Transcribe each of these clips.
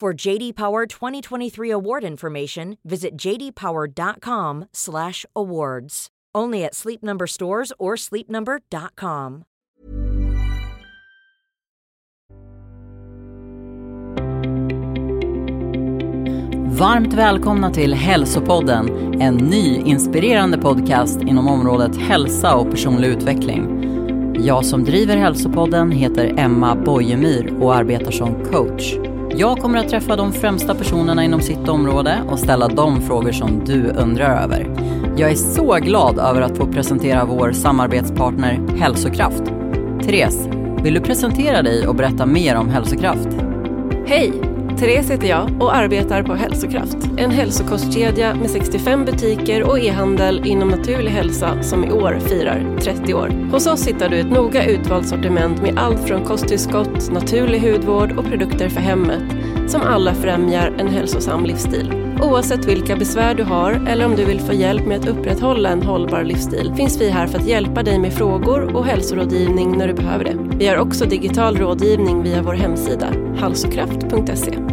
For JD Power 2023 award information, visit jdpower.com/awards. Only at Sleep Number stores or sleepnumber.com. Varmt välkomna till Hälsopodden, en ny inspirerande podcast inom området hälsa och personlig utveckling. Jag som driver Hälsopodden heter Emma Bojemyr och arbetar som coach. Jag kommer att träffa de främsta personerna inom sitt område och ställa de frågor som du undrar över. Jag är så glad över att få presentera vår samarbetspartner Hälsokraft. Therese, vill du presentera dig och berätta mer om Hälsokraft? Hej! Therese heter jag och arbetar på Hälsokraft. En hälsokostkedja med 65 butiker och e-handel inom naturlig hälsa som i år firar 30 år. Hos oss hittar du ett noga utvalt sortiment med allt från kosttillskott, naturlig hudvård och produkter för hemmet som alla främjar en hälsosam livsstil. Oavsett vilka besvär du har eller om du vill få hjälp med att upprätthålla en hållbar livsstil finns vi här för att hjälpa dig med frågor och hälsorådgivning när du behöver det. Vi har också digital rådgivning via vår hemsida, halsokraft.se.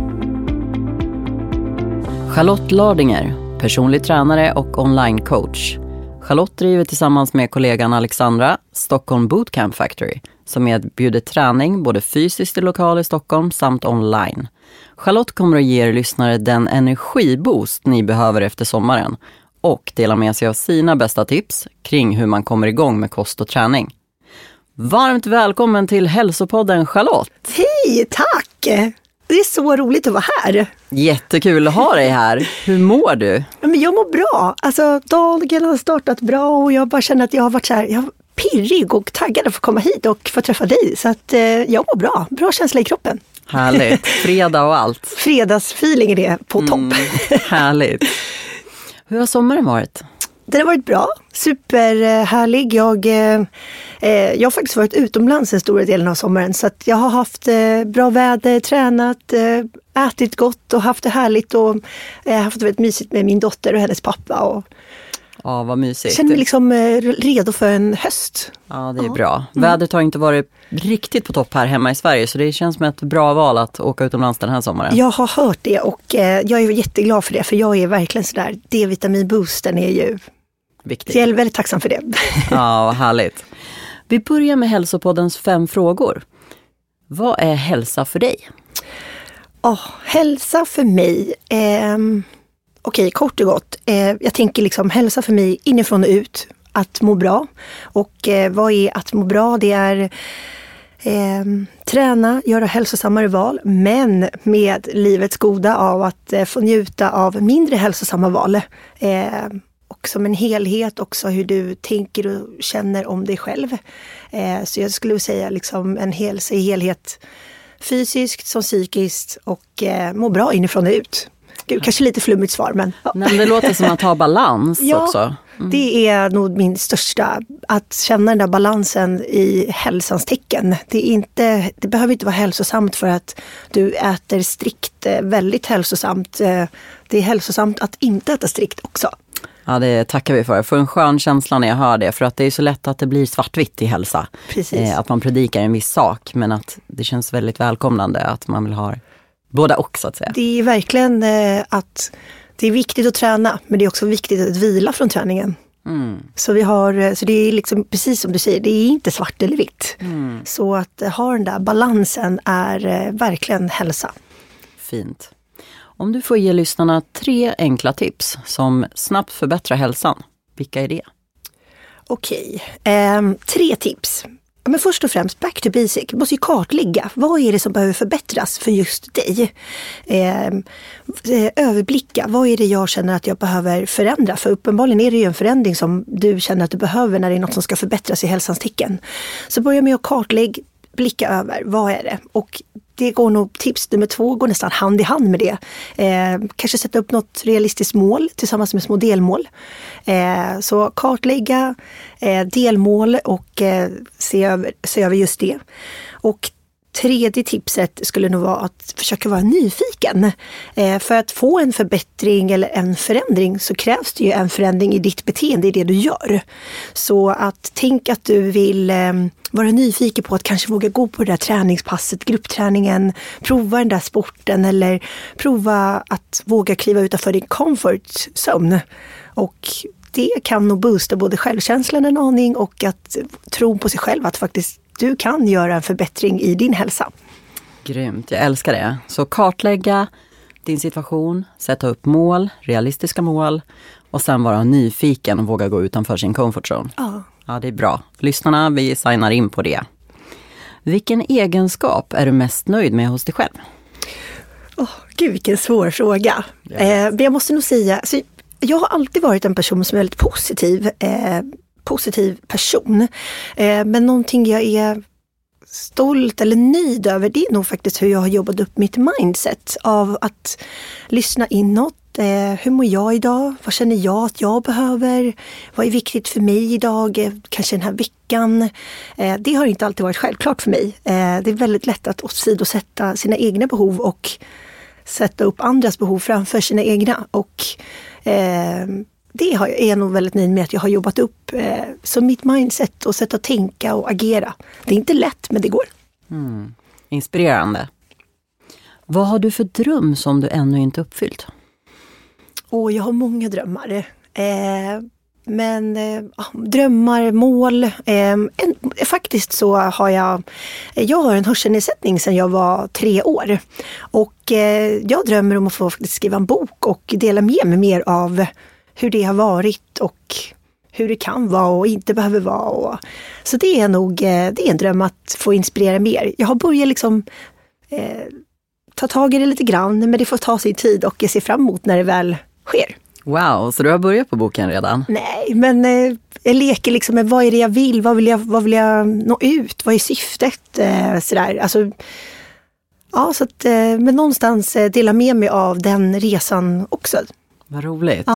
Charlotte Lardinger, personlig tränare och online-coach. Charlotte driver tillsammans med kollegan Alexandra Stockholm Bootcamp Factory som erbjuder träning både fysiskt i lokal i Stockholm samt online. Charlotte kommer att ge er lyssnare den energiboost ni behöver efter sommaren och dela med sig av sina bästa tips kring hur man kommer igång med kost och träning. Varmt välkommen till Hälsopodden Charlotte! Hej, tack! Det är så roligt att vara här. Jättekul att ha dig här. Hur mår du? Men jag mår bra. Alltså, dagen har startat bra och jag bara känner att jag har varit så här, jag pirrig och taggad att få komma hit och få träffa dig. Så att eh, jag mår bra. Bra känsla i kroppen. Härligt. Fredag och allt. Fredagsfeelingen är på topp. Mm, härligt. Hur har sommaren varit? Den har varit bra, superhärlig. Jag, eh, jag har faktiskt varit utomlands en stora delen av sommaren så att jag har haft eh, bra väder, tränat, eh, ätit gott och haft det härligt och eh, haft det väldigt mysigt med min dotter och hennes pappa. Och Ja, vad mysigt. känner mig liksom eh, redo för en höst. Ja, det är bra. Vädret har inte varit riktigt på topp här hemma i Sverige så det känns som ett bra val att åka utomlands den här sommaren. Jag har hört det och eh, jag är jätteglad för det för jag är verkligen sådär, D-vitaminboosten är ju, Viktigt. så jag är väldigt tacksam för det. Ja, vad härligt. Vi börjar med hälsopoddens fem frågor. Vad är hälsa för dig? Oh, hälsa för mig, ehm, okej kort och gott. Eh, jag tänker liksom hälsa för mig inifrån och ut, att må bra. Och eh, vad är att må bra? Det är ehm, träna, göra hälsosammare val, men med livets goda av att eh, få njuta av mindre hälsosamma val. Eh, och som en helhet också hur du tänker och känner om dig själv. Eh, så jag skulle säga liksom en i helhet fysiskt som psykiskt och eh, må bra inifrån och ut. Gud, kanske lite flummigt svar men ja. Nej, det låter som att ha balans Ja. också. det är nog min största, att känna den där balansen i hälsans tecken. Det, är inte, det behöver inte vara hälsosamt för att du äter strikt eh, väldigt hälsosamt. Eh, Det är hälsosamt att inte äta strikt också. Ja, det tackar vi för. Jag får en skön känsla när jag hör det, för att det är så lätt att det blir svartvitt i hälsa. Eh, att man predikar en viss sak, men att det känns väldigt välkomnande att man vill ha båda och så att säga. Det är verkligen eh, att det är viktigt att träna, men det är också viktigt att vila från träningen. Mm. Så, vi har, eh, så det är liksom precis som du säger, det är inte svart eller vitt. Mm. Så att ha den där balansen är eh, verkligen hälsa. Fint. Om du får ge lyssnarna tre enkla tips som snabbt förbättrar hälsan, vilka är det? Okej, eh, tre tips. Men först och främst, back to basic. Du måste ju kartlägga. Vad är det som behöver förbättras för just dig? Ehm, eh, överblicka. Vad är det jag känner att jag behöver förändra? För uppenbarligen är det ju en förändring som du känner att du behöver när det är något som ska förbättras i hälsans tecken. Så börja med att kartlägga, blicka över. Vad är det? Och det går nog, tips nummer två går nästan hand i hand med det. Eh, kanske sätta upp något realistiskt mål tillsammans med små delmål. Eh, så kartlägga eh, delmål och eh, se, över, se över just det. Och tredje tipset skulle nog vara att försöka vara nyfiken. Eh, för att få en förbättring eller en förändring så krävs det ju en förändring i ditt beteende, i det du gör. Så att tänk att du vill eh, vara nyfiken på att kanske våga gå på det där träningspasset, gruppträningen, prova den där sporten eller prova att våga kliva utanför din comfort zone. Och det kan nog boosta både självkänslan en aning och att tro på sig själv att faktiskt du kan göra en förbättring i din hälsa. Grymt, jag älskar det. Så kartlägga din situation, sätta upp mål, realistiska mål och sen vara nyfiken och våga gå utanför sin comfort zone. Ja. Ja, det är bra. Lyssnarna, vi signar in på det. Vilken egenskap är du mest nöjd med hos dig själv? Oh, Gud, vilken svår fråga. Eh, jag måste nog säga, alltså, jag har alltid varit en person som är väldigt positiv. Eh, positiv person. Eh, men någonting jag är stolt eller nöjd över, det är nog faktiskt hur jag har jobbat upp mitt mindset av att lyssna inåt. Eh, hur mår jag idag? Vad känner jag att jag behöver? Vad är viktigt för mig idag? Eh, kanske den här veckan? Det har inte alltid varit självklart för mig. Det är väldigt lätt att åsidosätta sina egna behov och sätta upp andras behov framför sina egna. Och det har, är jag nog väldigt nöjd med att jag har jobbat upp eh, som mitt mindset och sätt att tänka och agera. Det är inte lätt, men det går. Mm. Inspirerande. Vad har du för dröm som du ännu inte uppfyllt? Åh, jag har många drömmar. Eh, men eh, drömmar, mål. Eh, en, faktiskt så har jag, jag har en hörselnedsättning sedan jag var tre år. Och eh, jag drömmer om att få skriva en bok och dela med mig mer av hur det har varit och hur det kan vara och inte behöver vara. Och, så det är nog eh, det är en dröm att få inspirera mer. Jag har börjat liksom eh, ta tag i det lite grann, men det får ta sin tid och jag ser fram emot när det väl sker. Wow, så du har börjat på boken redan? Nej, men eh, jag leker liksom med vad är det jag vill? Vad vill jag, vad vill jag nå ut? Vad är syftet? Eh, sådär. Alltså, ja, så att, eh, men någonstans eh, dela med mig av den resan också. Vad roligt. Ja.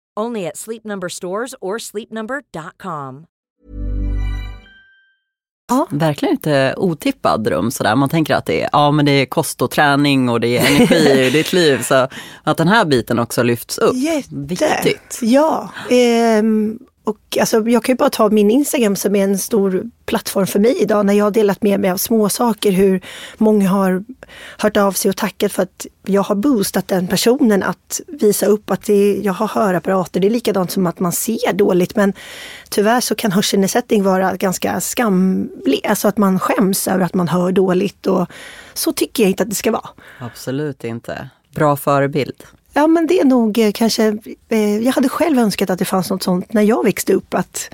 Only at Sleep Number stores or sleepnumber.com. Ja. Verkligen inte otippad dröm sådär. Man tänker att det är, ja, men det är kost och träning och det är energi i ditt liv. Så att den här biten också lyfts upp. Jätte. Viktigt. Ja, ehm, och alltså, jag kan ju bara ta min Instagram som är en stor plattform för mig idag när jag har delat med mig av små saker hur många har hört av sig och tackat för att jag har boostat den personen att visa upp att det, jag har hörapparater. Det är likadant som att man ser dåligt men tyvärr så kan hörselnedsättning vara ganska skamlig, alltså att man skäms över att man hör dåligt och så tycker jag inte att det ska vara. Absolut inte. Bra förebild. Ja men det är nog eh, kanske, eh, jag hade själv önskat att det fanns något sånt när jag växte upp att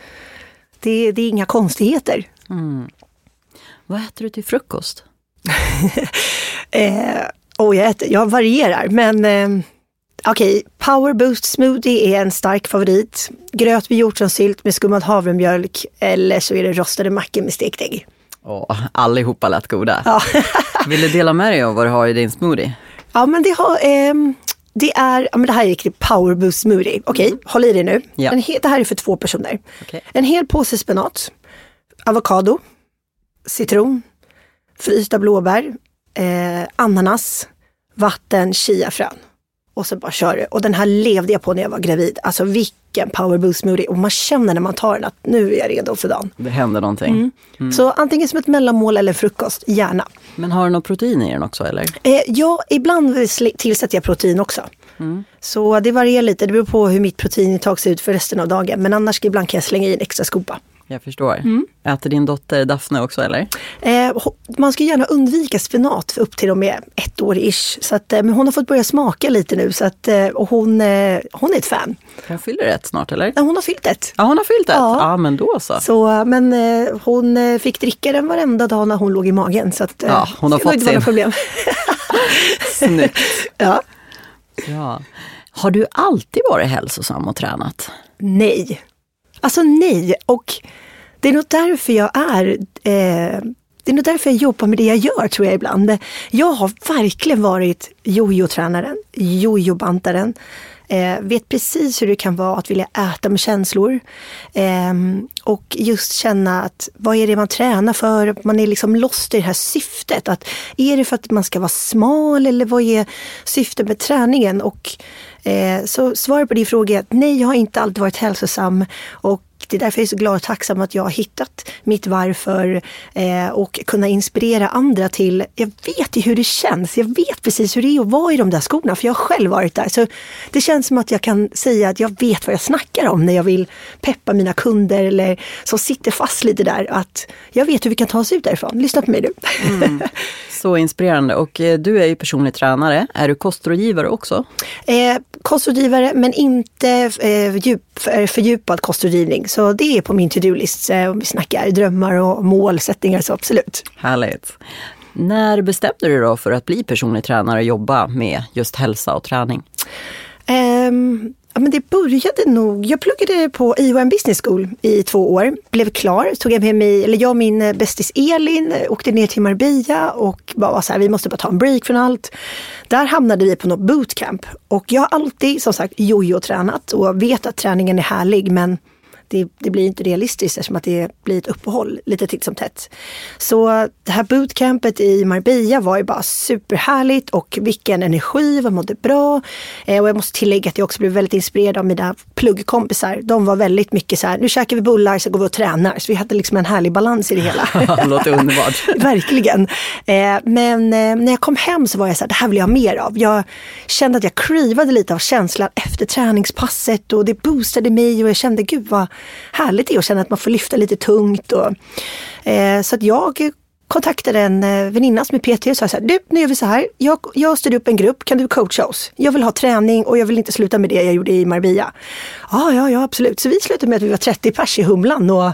det, det är inga konstigheter. Mm. Vad äter du till frukost? eh, och jag, äter, jag varierar men eh, okej, okay, Power Boost Smoothie är en stark favorit. Gröt med hjortronsylt med skummad havremjölk eller så är det rostade mackor med stekt ägg. Åh, allihopa lät goda. Ja. Vill du dela med dig av vad du har i din smoothie? Ja men det har, eh, det är, ja men det här är riktigt power boost smoothie. Okej, okay, mm. håll i dig nu. Ja. En det här är för två personer. Okay. En hel påse spenat, avokado, citron, frysta blåbär, eh, ananas, vatten, chiafrön. Och så bara kör du. Och den här levde jag på när jag var gravid. Alltså vilken power boost smoothie. Och man känner när man tar den att nu är jag redo för dagen. Det händer någonting. Mm. Mm. Så antingen som ett mellanmål eller frukost, gärna. Men har du något protein i den också eller? Eh, ja, ibland tillsätter jag protein också. Mm. Så det varierar lite, det beror på hur mitt proteinintag ser ut för resten av dagen. Men annars ibland kan jag slänga i en extra skopa. Jag förstår. Mm. Äter din dotter Daphne också eller? Eh, man ska gärna undvika spenat upp till och med ett år ish. Så att, eh, men hon har fått börja smaka lite nu så att, eh, och hon, eh, hon är ett fan. Hon fyller ett snart eller? Ja, hon har fyllt ett. Ja, hon har fyllt ett? Ja, ja men då så. så men hon fick dricka den varenda dag när hon låg i magen. Så att, ja, hon har fått sin. problem. Snyggt. ja. ja. Har du alltid varit hälsosam och tränat? Nej. Alltså nej. Och det är nog därför jag är eh, det är nog därför jag jobbar med det jag gör tror jag ibland. Jag har verkligen varit jojo-tränaren, jojo-bantaren. Eh, vet precis hur det kan vara att vilja äta med känslor. Eh, och just känna att vad är det man tränar för? Man är liksom lost i det här syftet. Att är det för att man ska vara smal eller vad är syftet med träningen? Och, eh, så svaret på din fråga är att nej, jag har inte alltid varit hälsosam. Och är därför jag är så glad och tacksam att jag har hittat mitt varför eh, och kunna inspirera andra till, jag vet ju hur det känns, jag vet precis hur det är att vara i de där skorna för jag har själv varit där. Så det känns som att jag kan säga att jag vet vad jag snackar om när jag vill peppa mina kunder eller som sitter fast lite där. Att jag vet hur vi kan ta oss ut därifrån. Lyssna på mig nu. Mm. Så inspirerande. Och eh, du är ju personlig tränare. Är du kostrådgivare också? Eh, kostrådgivare men inte eh, djup, fördjupad kostrådgivning. Så det är på min to-do-list eh, om vi snackar drömmar och målsättningar. Så absolut. Härligt. När bestämde du då för att bli personlig tränare och jobba med just hälsa och träning? Um, Ja, men det började nog, jag pluggade på IOM Business School i två år, blev klar, tog jag med mig, eller jag och min bästis Elin eh, åkte ner till Marbella och bara var så här, vi måste bara ta en break från allt. Där hamnade vi på något bootcamp och jag har alltid som sagt jojo-tränat och vet att träningen är härlig men det, det, blir inte realistiskt eftersom att det blir ett uppehåll lite titt som tätt. Så det här bootcampet i Marbella var ju bara superhärligt och vilken energi, vi mådde bra. Eh, och jag måste tillägga att jag också blev väldigt inspirerad av mina pluggkompisar. De var väldigt mycket så här, nu käkar vi bullar så går vi och tränar. Så vi hade liksom en härlig balans i det hela. låter underbart. Verkligen. Eh, men eh, när jag kom hem så var jag så här, det här vill jag ha mer av. Jag kände att jag crivade lite av känslan efter träningspasset och det boostade mig och jag kände, gud vad härligt det är att känna att man får lyfta lite tungt. Och, eh, så att jag kontaktade en eh, väninna som är PT och sa så här, du nu gör vi så här, jag, jag styr upp en grupp, kan du coacha oss? Jag vill ha träning och jag vill inte sluta med det jag gjorde i Marbella. Ja, ja, ja absolut. Så vi slutade med att vi var 30 pers i Humlan och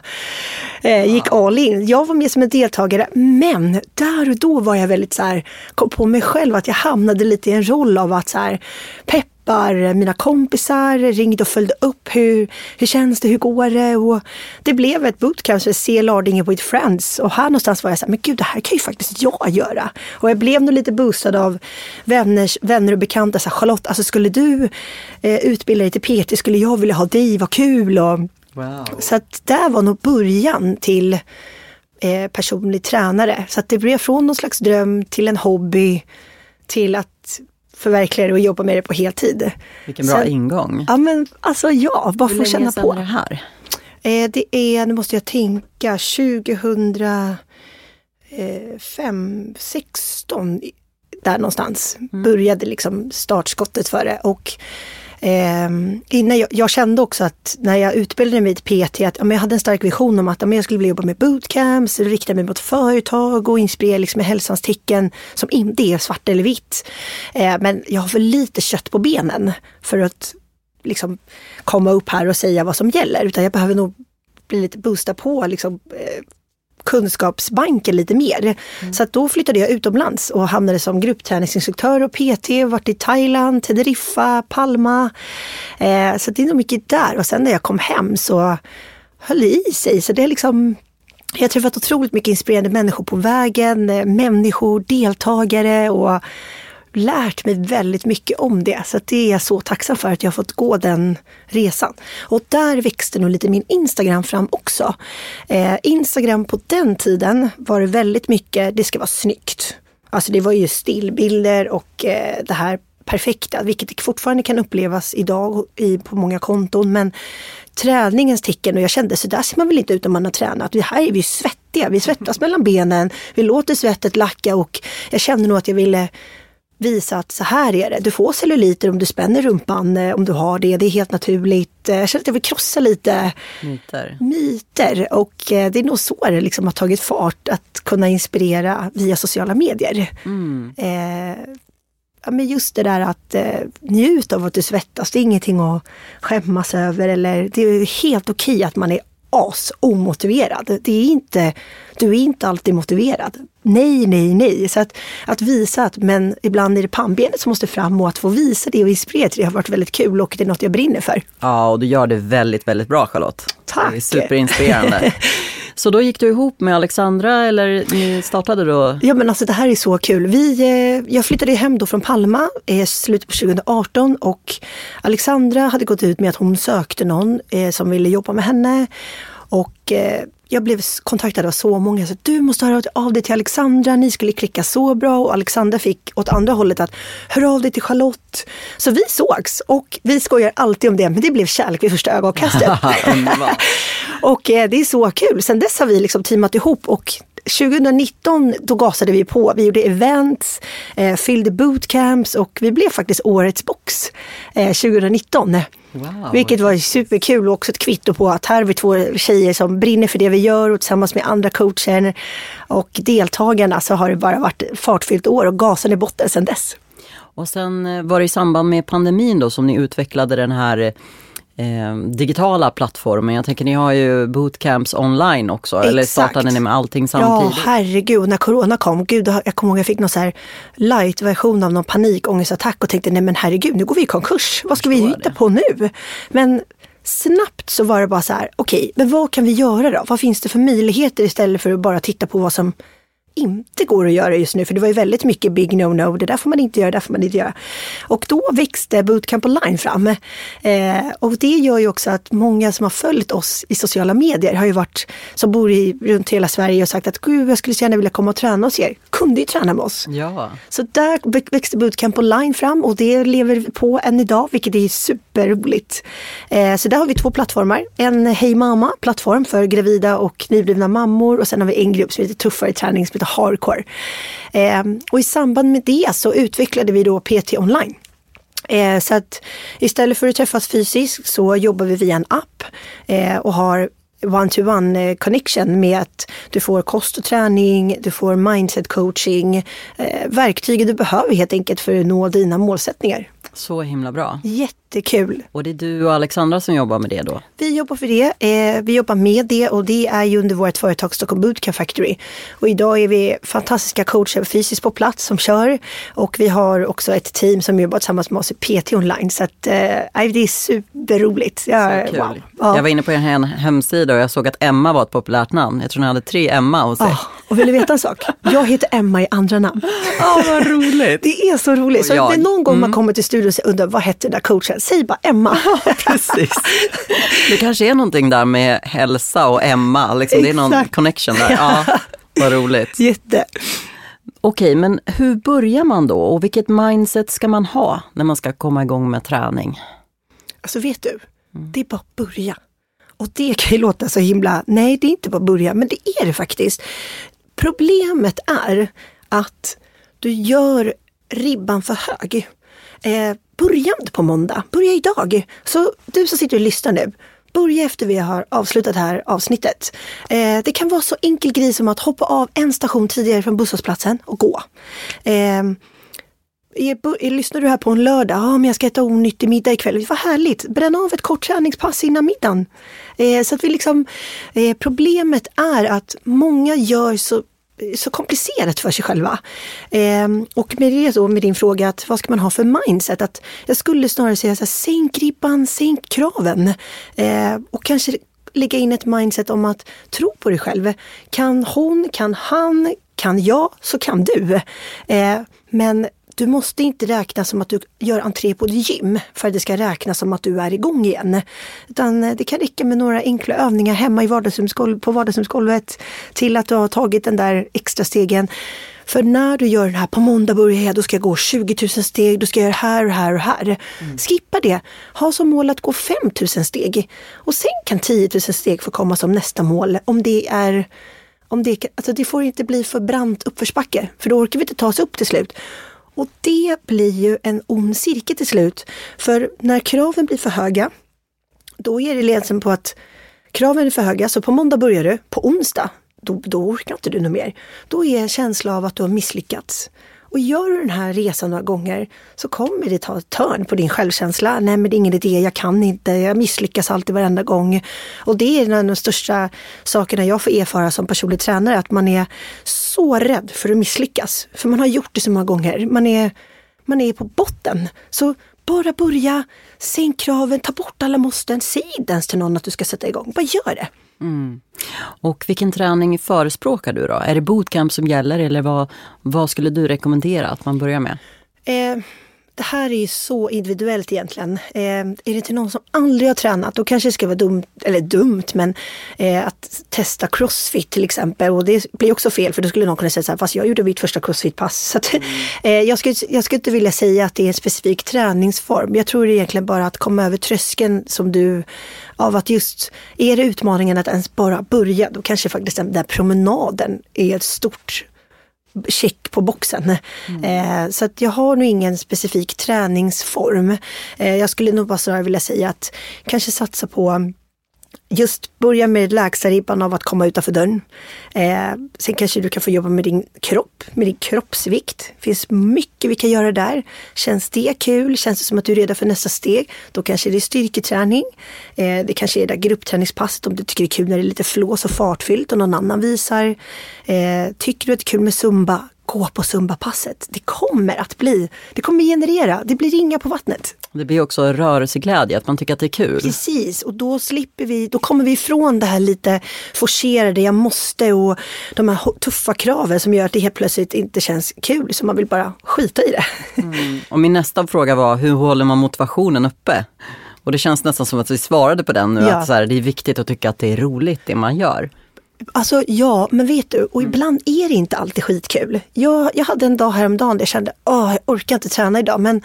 eh, gick all in. Jag var med som en deltagare, men där och då var jag väldigt så här, kom på mig själv att jag hamnade lite i en roll av att så här, pepp peppar mina kompisar, ringde och följde upp. Hur, hur känns det? Hur går det? Och det blev ett bootcamp för C. Lardinge with Friends. Och här någonstans var jag så här, men gud det här kan ju faktiskt jag göra. Och jag blev nog lite boostad av vänners, vänner och bekanta. Så här, Charlotte, alltså skulle du eh, utbilda dig till PT, skulle jag vilja ha dig, vad kul. Och, wow. Så att där var nog början till eh, personlig tränare. Så att det blev från någon slags dröm till en hobby till att förverkliga det och jobba med det på heltid. Vilken bra Sen, ingång. Ja men alltså ja, bara få känna på. Hur länge sedan är det här? Eh, det är, nu måste jag tänka, 2005, 16 där någonstans började liksom startskottet för det. Och Eh, innan jag, jag, kände också att när jag utbildade mig till PT att ja, jag hade en stark vision om att ja, jag skulle vilja jobba med bootcamps, rikta mig mot företag och inspirera liksom, med hälsans tecken som inte är svart eller vitt. Eh, men jag har för lite kött på benen för att liksom, komma upp här och säga vad som gäller. Utan jag behöver nog bli lite boosta på liksom, eh, kunskapsbanken lite mer. Mm. Så då flyttade jag utomlands och hamnade som gruppträningsinstruktör och PT, varit i Thailand, Teneriffa, Palma. Eh, så det är nog mycket där och sen när jag kom hem så höll det i sig. Så det är liksom jag har träffat otroligt mycket inspirerande människor på vägen, eh, människor, deltagare och lärt mig väldigt mycket om det. Så det är jag så tacksam för att jag har fått gå den resan. Och där växte nog lite min Instagram fram också. Eh, Instagram på den tiden var det väldigt mycket, det ska vara snyggt. Alltså det var ju stillbilder och eh, det här perfekta, vilket fortfarande kan upplevas idag i, på många konton. Men träningens tecken och jag kände så där ser man väl inte ut om man har tränat. Det här är vi svettiga, vi svettas mellan benen, vi låter svettet lacka och jag kände nog att jag ville visa att så här är det. Du får celluliter om du spänner rumpan, eh, om du har det. Det är helt naturligt. Eh, jag känner att jag vill krossa lite myter. myter. Och eh, det är nog så det liksom har tagit fart att kunna inspirera via sociala medier. Mm. Eh, ja, men just det där att eh, njuta av att du svettas, det är ingenting att skämmas över. Eller, det är helt okej att man är as omotiverad. Det är inte, du är inte alltid motiverad. Nej, nej, nej. Så att, att visa att men ibland är det pannbenet som måste fram och att få visa det och inspirera till det har varit väldigt kul och det är något jag brinner för. Ja, och du gör det väldigt, väldigt bra Charlotte. Tack! Det är superinspirerande. Så då gick du ihop med Alexandra eller ni startade då? Ja men alltså det här är så kul. Vi, eh, jag flyttade hem då från Palma i slutet på 2018 och Alexandra hade gått ut med att hon sökte någon eh, som ville jobba med henne. Och jag blev kontaktad av så många. Så du måste höra av dig till Alexandra, ni skulle klicka så bra. Och Alexandra fick åt andra hållet att hör av dig till Charlotte. Så vi sågs och vi skojar alltid om det, men det blev kärlek vid första ögonkastet. och eh, det är så kul. Sen dess har vi liksom teamat ihop och 2019 då gasade vi på. Vi gjorde events, eh, fyllde bootcamps och vi blev faktiskt årets box eh, 2019. Wow. Vilket var superkul och också ett kvitto på att här är vi två tjejer som brinner för det vi gör och tillsammans med andra coacher och deltagarna så har det bara varit fartfyllt år och gasen i botten sedan dess. Och sen eh, var det i samband med pandemin då som ni utvecklade den här eh, digitala plattformen. Jag tänker ni har ju bootcamps online också, Exakt. eller startade ni med allting samtidigt? Ja, herregud, när corona kom, gud, jag kommer ihåg jag fick någon så här light-version av någon panikångestattack och tänkte nej men herregud, nu går vi i konkurs, vad ska vi hitta på nu? Men snabbt så var det bara så här, okej, okay, men vad kan vi göra då? Vad finns det för möjligheter istället för att bara titta på vad som inte går att göra just nu, för det var ju väldigt mycket big no-no, det där får man inte göra, det där får man inte göra. Och då växte Bootcamp online fram. Eh, och det gör ju också att många som har följt oss i sociala medier har ju varit, som bor i, runt hela Sverige och sagt att gud, jag skulle så gärna vilja komma och träna hos er. Kunde ju träna med oss. Ja. Så där växte Bootcamp online fram och det lever på än idag, vilket är superroligt. Eh, så där har vi två plattformar. En Hej Mama-plattform för gravida och nyblivna mammor och sen har vi en grupp som heter Tuffare träning lite hardcore. Eh, och i samband med det så utvecklade vi då PT online. Eh, så att istället för att träffas fysiskt så jobbar vi via en app eh, och har one-to-one eh, connection med att du får kost och träning, du får mindset coaching, eh, verktygen du behöver helt enkelt för att nå dina målsättningar. Så himla bra. Jättekul. Och det är du och Alexandra som jobbar med det då? Vi jobbar för det. Eh, vi jobbar med det och det är ju under vårt företag Stockholm Bootcamp Factory. Och idag är vi fantastiska coacher fysiskt på plats som kör. Och vi har också ett team som jobbar tillsammans med oss i PT online. Så att, eh, det är superroligt. Ja, så wow. Ja. Jag var inne på er hemsida och jag såg att Emma var ett populärt namn. Jag tror ni hade tre Emma hos er. Oh, och vill du veta en sak? Jag heter Emma i andra namn. Ja, oh, vad roligt. Det är så roligt. Så det någon gång mm. man kommer till studion och undrar vad hette den där coachen? Säg bara Emma. Precis. Det kanske är någonting där med hälsa och Emma. Liksom. Det är någon connection där. Ja, vad roligt. Jätte. Okej, men hur börjar man då och vilket mindset ska man ha när man ska komma igång med träning? Alltså vet du, mm. det är bara att börja Och det kan ju låta så himla, nej det är inte bara börja, men det är det faktiskt. Problemet är att du gör ribban för hög. Eh, börja inte på måndag, börja idag. Så du som sitter och lyssnar nu, börja efter vi har avslutat det här avsnittet. Eh, det kan vara så enkel grej som att hoppa av en station tidigare från busshållplatsen och gå. Eh, är, lyssnar du här på en lördag? Ja, men jag ska äta onyttig middag ikväll. Vad härligt! Bränn av ett kort träningspass innan middagen. Eh, så att vi liksom, eh, problemet är att många gör så så komplicerat för sig själva. Eh, och med det då, med din fråga, att vad ska man ha för mindset? Att jag skulle snarare säga så här, sänk ribban, sänk kraven. Eh, och kanske lägga in ett mindset om att tro på dig själv. Kan hon, kan han, kan jag, så kan du. Eh, men du måste inte räkna som att du gör entré på ett gym för att det ska räknas som att du är igång igen. Utan eh, det kan räcka med några enkla övningar hemma i vardagsrumsgolv, på vardagsrumsgolvet till att du har tagit den där extra stegen. För när du gör det här, på måndag börjar jag, då ska jag gå 20 000 steg, då ska jag göra här och här och här. Mm. Skippa det. Ha som mål att gå 5 000 steg. Och sen kan 10 000 steg få komma som nästa mål om det är om det, alltså det får inte bli för brant uppförsbacke, för då orkar vi inte ta oss upp till slut. Och det blir ju en ond cirkel till slut. För när kraven blir för höga, då är det ledsen på att kraven är för höga, så på måndag börjar du, på onsdag, då, då orkar inte du något mer. Då är en känsla av att du har misslyckats. Och gör du den här resan några gånger så kommer det ta ett törn på din självkänsla. Nej men det är ingen idé, jag kan inte, jag misslyckas alltid varenda gång. Och det är en av de största sakerna jag får erfara som personlig tränare, att man är så rädd för att misslyckas. För man har gjort det så många gånger. Man är, man är på botten. Så bara börja, sänk kraven, ta bort alla måsten, säg inte ens till någon att du ska sätta igång. Bara gör det. Mm. Och vilken träning förespråkar du då? Är det bootcamp som gäller eller vad, vad skulle du rekommendera att man börjar med? Eh, det här är ju så individuellt egentligen. Eh, är det inte någon som aldrig har tränat, då kanske det ska vara dumt, eller dumt, men eh, att testa crossfit till exempel. Och det blir också fel, för då skulle någon kunna säga så här, fast jag gjorde mitt första crossfit-pass. Så att, mm. eh, jag, skulle, jag skulle inte vilja säga att det är en specifik träningsform. Jag tror det egentligen bara att komma över tröskeln som du, av att just, är det utmaningen att ens bara börja, då kanske faktiskt den där promenaden är ett stort check på boxen. Mm. Eh, så att jag har nog ingen specifik träningsform. Eh, jag skulle nog bara snarare vilja säga att kanske satsa på just börja med lägsta ribban av att komma utanför dörren. Eh, sen kanske du kan få jobba med din kropp, med din kroppsvikt. Det finns mycket vi kan göra där. Känns det kul? Känns det som att du är redo för nästa steg? Då kanske det är styrketräning. Eh, det kanske är det där gruppträningspasset om du tycker det är kul när det är lite flås och fartfyllt och någon annan visar. Eh, tycker du att det är kul med zumba? Gå på Zumba-passet. Det kommer att bli, det kommer generera, det blir ringa på vattnet. Det blir också rörelseglädje, att man tycker att det är kul. Precis, och då slipper vi, då kommer vi ifrån det här lite forcerade, jag måste och de här tuffa kraven som gör att det helt plötsligt inte känns kul, så man vill bara skita i det. Mm. Och min nästa fråga var, hur håller man motivationen uppe? Och det känns nästan som att vi svarade på den nu, ja. att så här, det är viktigt att tycka att det är roligt det man gör. Alltså ja, men vet du, och mm. ibland är det inte alltid skitkul. Jag, jag hade en dag häromdagen där jag kände, åh, jag orkar inte träna idag, men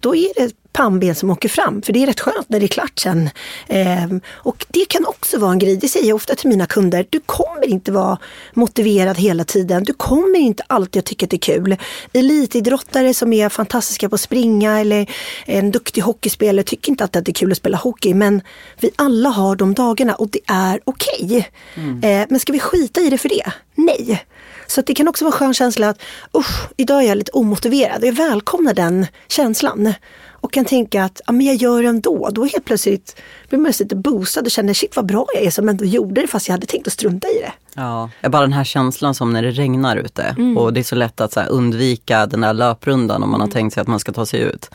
då är det pannben som åker fram. För det är rätt skönt när det är klart sen. Eh, och det kan också vara en grej, det säger jag ofta till mina kunder. Du kommer inte vara motiverad hela tiden. Du kommer inte alltid att tycka att det är kul. Elitidrottare som är fantastiska på att springa eller en duktig hockeyspelare tycker inte alltid att det är kul att spela hockey. Men vi alla har de dagarna och det är okej. Okay. Mm. Eh, men ska vi skita i det för det? Nej. Så det kan också vara en skön känsla att usch, idag är jag lite omotiverad. Jag välkomnar den känslan och kan tänka att ja, men jag gör det ändå. Då helt plötsligt blir man lite boostad och känner shit vad bra jag är som ändå gjorde det fast jag hade tänkt att strunta i det. Ja, bara den här känslan som när det regnar ute mm. och det är så lätt att så undvika den där löprundan om man mm. har tänkt sig att man ska ta sig ut.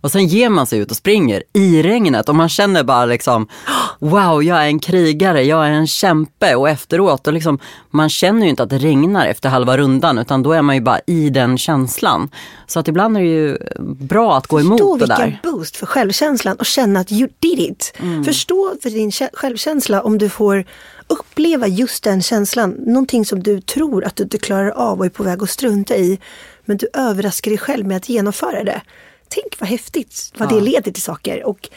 Och sen ger man sig ut och springer i regnet och man känner bara liksom Wow, jag är en krigare, jag är en kämpe och efteråt, och liksom, man känner ju inte att det regnar efter halva rundan utan då är man ju bara i den känslan. Så att ibland är det ju bra att gå emot Förstå det där. Förstå vilken boost för självkänslan och känna att you did it. Mm. Förstå för din självkänsla om du får uppleva just den känslan. Någonting som du tror att du inte klarar av och är på väg att strunta i. Men du överraskar dig själv med att genomföra det tänk vad häftigt vad ja. det leder till saker. Och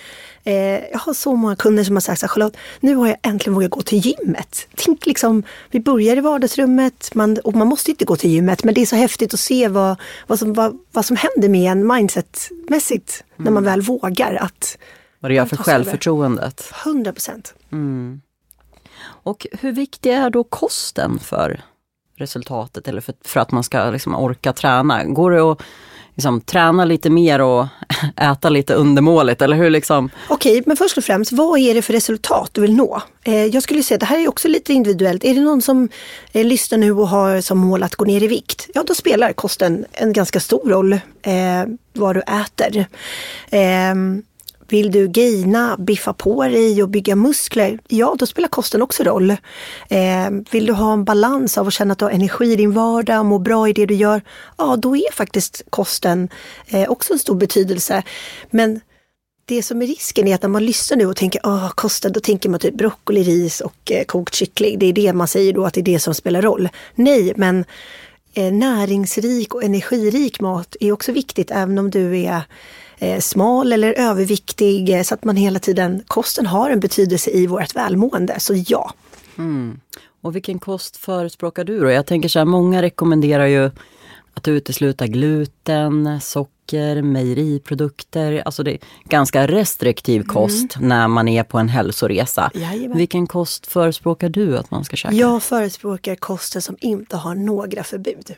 Eh, jag har så många kunder som har sagt så här, Charlotte, nu har jag äntligen vågat gå till gymmet. Tänk liksom, vi börjar i vardagsrummet man, och man måste inte gå till gymmet, men det är så häftigt att se vad, vad, som, vad, vad som händer med en mindsetmässigt mm. när man väl vågar att Vad det gör för självförtroendet. 100 procent. Mm. Och hur viktig är då kosten för resultatet eller för, för att man ska liksom orka träna? Går det att liksom, träna lite mer och äta lite undermåligt? Eller hur liksom? Okej, men först och främst, vad är det för resultat du vill nå? Eh, jag skulle säga att det här är också lite individuellt. Är det någon som eh, lyssnar nu och har som mål att gå ner i vikt? Ja, då spelar kosten en ganska stor roll eh, vad du äter. Ehm, vill du gaina, biffa på dig och bygga muskler? Ja, då spelar kosten också roll. Eh, vill du ha en balans av att känna att du har energi i din vardag, och må bra i det du gör? Ja, då är faktiskt kosten eh, också en stor betydelse. Men det som är risken är att när man lyssnar nu och tänker Åh, kosten, då tänker man typ broccoli, ris och eh, kokt kyckling. Det är det man säger då att det är det som spelar roll. Nej, men eh, näringsrik och energirik mat är också viktigt även om du är smal eller överviktig eh, så att man hela tiden, kosten har en betydelse i vårt välmående. Så ja. Mm. Och vilken kost förespråkar du då? Jag tänker så här, många rekommenderar ju att utesluta gluten, socker, mejeriprodukter. Alltså det är ganska restriktiv mm. kost mm. när man är på en hälsoresa. Jajamän. Vilken kost förespråkar du att man ska käka? Jag förespråkar kosten som inte har några förbud.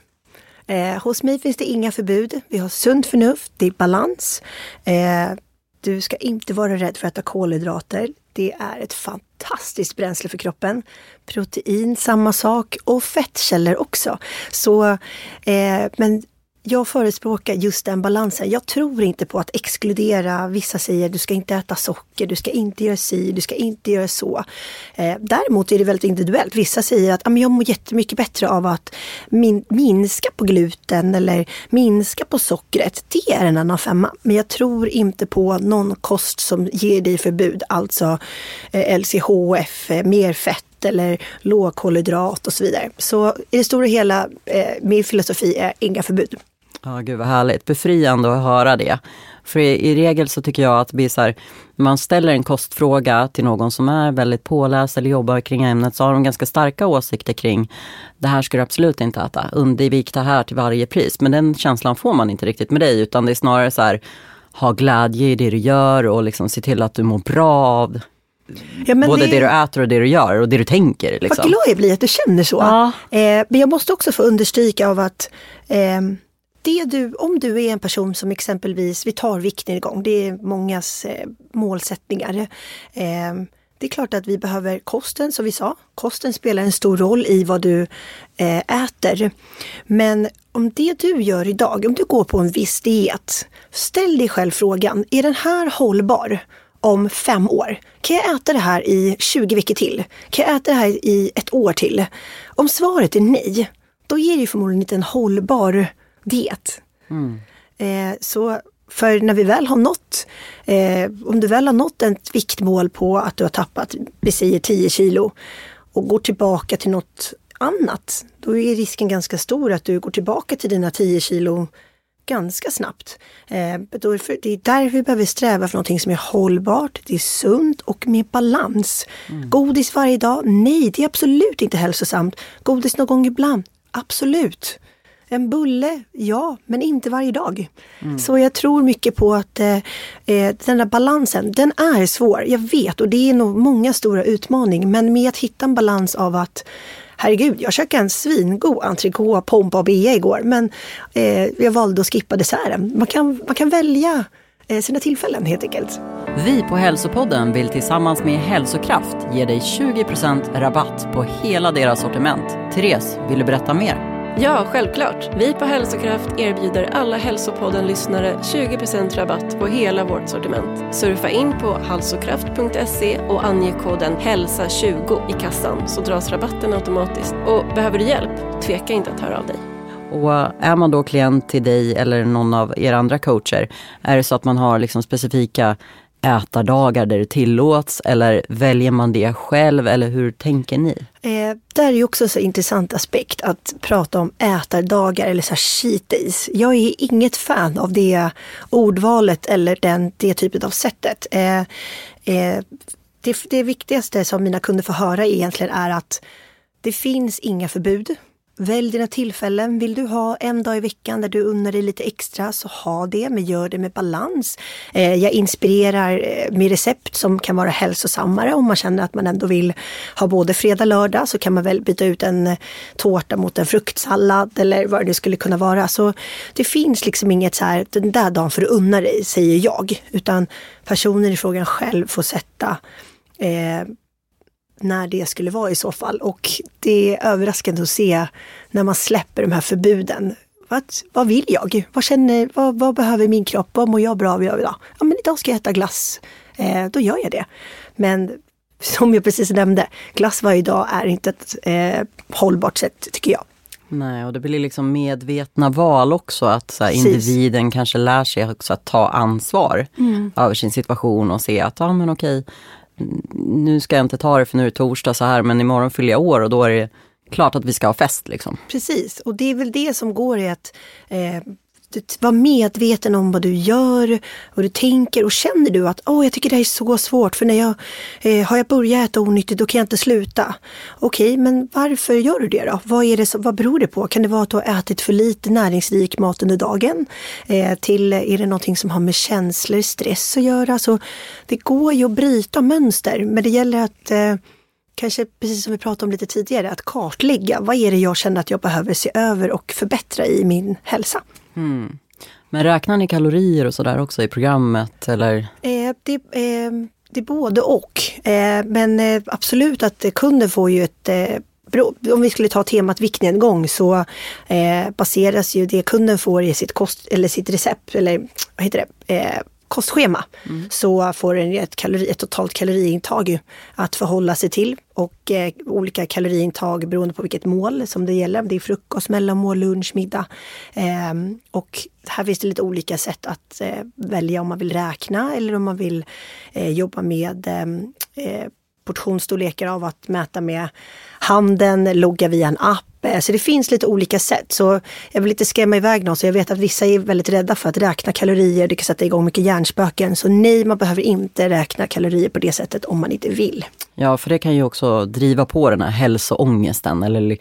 Eh, hos mig finns det inga förbud. Vi har sunt förnuft, det är balans. Eh, du ska inte vara rädd för att äta kolhydrater. Det är ett fantastiskt bränsle för kroppen. Protein, samma sak. Och fettkällor också. Så, eh, men jag förespråkar just den balansen. Jag tror inte på att exkludera. Vissa säger du ska inte äta socker, du ska inte göra si, du ska inte göra så. Eh, däremot är det väldigt individuellt. Vissa säger att ah, jag mår jättemycket bättre av att min, minska på gluten eller minska på sockret. Det är en annan femma. Men jag tror inte på någon kost som ger dig förbud, alltså eh, LCHF, eh, mer fett eller lågkolhydrat och så vidare. Så i det stora hela, eh, min filosofi är inga förbud. Ja, gud vad härligt. Befriande att höra det. För i, i regel så tycker jag att det så här, man ställer en kostfråga till någon som är väldigt påläst eller jobbar kring ämnet så har de ganska starka åsikter kring det här ska du absolut inte äta. Undvik det här till varje pris. Men den känslan får man inte riktigt med dig utan det är snarare så här, ha glädje i det du gör och liksom se till att du mår bra av Ja, Både det... det... du äter och det du gör och det du tänker. Liksom. Vad glad jag blir att du känner så. Ja. Eh, men jag måste också få understryka av att eh, det du, om du är en person som exempelvis, vi tar viktnedgång, det är mångas eh, målsättningar. Eh, det är klart att vi behöver kosten, som vi sa. Kosten spelar en stor roll i vad du eh, äter. Men om det du gör idag, om du går på en viss diet, ställ dig själv frågan, är den här hållbar? om fem år? Kan jag äta det här i 20 veckor till? Kan jag äta det här i ett år till? Om svaret är nej, då är det förmodligen inte en hållbar diet. Mm. Eh, så för när vi väl har nått, eh, om du väl har nått ett viktmål på att du har tappat, vi säger 10 kilo och går tillbaka till något annat, då är risken ganska stor att du går tillbaka till dina 10 kilo ganska snabbt. Eh, det är därför vi behöver sträva för någonting som är hållbart, det är sunt och med balans. Mm. Godis varje dag? Nej, det är absolut inte hälsosamt. Godis någon gång ibland? Absolut. En bulle, ja, men inte varje dag. Mm. Så jag tror mycket på att eh, eh, den där balansen, den är svår. Jag vet och det är nog många stora utmaningar. Men med att hitta en balans av att Herregud, jag käkade en svingod entrecote, pompa och bea igår men eh, jag valde att skippa desserten. Man kan, man kan välja eh, sina tillfällen helt enkelt. Vi på Hälsopodden vill tillsammans med Hälsokraft ge dig 20% rabatt på hela deras sortiment. Therese, vill du berätta mer? Ja, självklart. Vi på Hälsokraft erbjuder alla Hälsopodden-lyssnare 20% rabatt på hela vårt sortiment. Surfa in på halsokraft.se och ange koden HÄLSA20 i kassan så dras rabatten automatiskt. Och behöver du hjälp? Tveka inte att höra av dig. Och eh, är man då klient till dig eller någon av er andra coacher, är det så att man har liksom specifika ätardagar där det tillåts eller väljer man det själv eller hur tänker ni? Eh, där är ju också en så intressant aspekt att prata om ätardagar eller så här cheat days. Jag är inget fan av det ordvalet eller den, det typet av sättet. Eh, eh, det, det viktigaste som mina kunder får höra egentligen är att det finns inga förbud. Välj dina tillfällen. Vill du ha en dag i veckan där du unnar dig lite extra så ha det, men gör det med balans. Eh, jag inspirerar eh, med recept som kan vara hälsosammare om man känner att man ändå vill ha både fredag, och lördag så kan man väl byta ut en eh, tårta mot en fruktsallad eller vad det skulle kunna vara. Så det finns liksom inget så här, den där dagen får du unna dig, säger jag. Utan personen i frågan själv får sätta eh, när det skulle vara i så fall. Och det är överraskande att se när man släpper de här förbuden. Vad, vad vill jag? Vad, känner, vad, vad behöver min kropp? Vad mår jag bra av idag? Ja, men idag ska jag äta glass. Eh, då gör jag det. Men som jag precis nämnde, glass varje dag är inte ett eh, hållbart sätt tycker jag. Nej, och det blir liksom medvetna val också. Att så här, individen kanske lär sig också att ta ansvar mm. över sin situation och se att, ja men okej, nu ska jag inte ta det för nu är det torsdag så här men imorgon fyller jag år och då är det klart att vi ska ha fest. Liksom. Precis, och det är väl det som går i att eh, vara medveten om vad du gör, vad du tänker och känner du att åh, jag tycker det här är så svårt för när jag eh, har jag börjat äta onyttigt då kan jag inte sluta. Okej, okay, men varför gör du det då? Vad, är det som, vad beror det på? Kan det vara att du har ätit för lite näringsrik mat under dagen? Eh, till, är det någonting som har med känslor, stress att göra? Så det går ju att bryta mönster, men det gäller att eh, kanske precis som vi pratade om lite tidigare, att kartlägga vad är det jag känner att jag behöver se över och förbättra i min hälsa. Mm. Men räknar ni kalorier och sådär också i programmet eller? Eh, det, eh, det är både och. Eh, men eh, absolut att kunden får ju ett eh, om vi skulle ta temat viktnedgång så eh, baseras ju det kunden får i sitt kost eller sitt recept eller vad heter det, eh, kostschema mm. så får den ett, kalori, ett totalt kaloriintag att förhålla sig till och eh, olika kaloriintag beroende på vilket mål som det gäller. Det är frukost, mellanmål, lunch, middag. Eh, och här finns det lite olika sätt att eh, välja om man vill räkna eller om man vill eh, jobba med ehm, eh, portionsstorlekar av att mäta med handen, logga via en app. Eh, så det finns lite olika sätt. Så jag vill inte skrämma iväg någon. Så jag vet att vissa är väldigt rädda för att räkna kalorier. Det kan sätta igång mycket hjärnspöken. Så nej, man behöver inte räkna kalorier på det sättet om man inte vill. Ja, för det kan ju också driva på den här hälsoångesten. Eller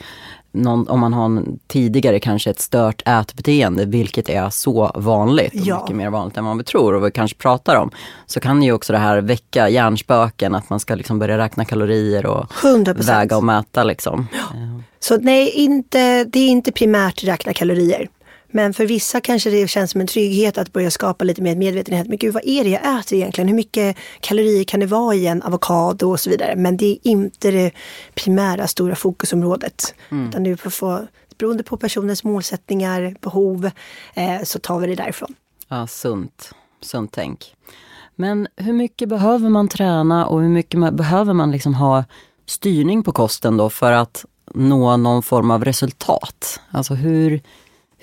någon, om man har en, tidigare kanske ett stört ätbeteende, vilket är så vanligt, och ja. mycket mer vanligt än vi tror och vi kanske pratar om, så kan ju också det här väcka hjärnspöken, att man ska liksom börja räkna kalorier och 100%. väga och mäta. Liksom. Ja. Så nej, inte, det är inte primärt räkna kalorier. Men för vissa kanske det känns som en trygghet att börja skapa lite mer medvetenhet. Men gud, vad är det jag äter egentligen? Hur mycket kalorier kan det vara i en avokado och så vidare? Men det är inte det primära stora fokusområdet. Mm. Utan du får få, beroende på personens målsättningar, behov, eh, så tar vi det därifrån. Ja, sunt. Sunt tänk. Men hur mycket behöver man träna och hur mycket behöver man liksom ha styrning på kosten då för att nå någon form av resultat? Alltså hur,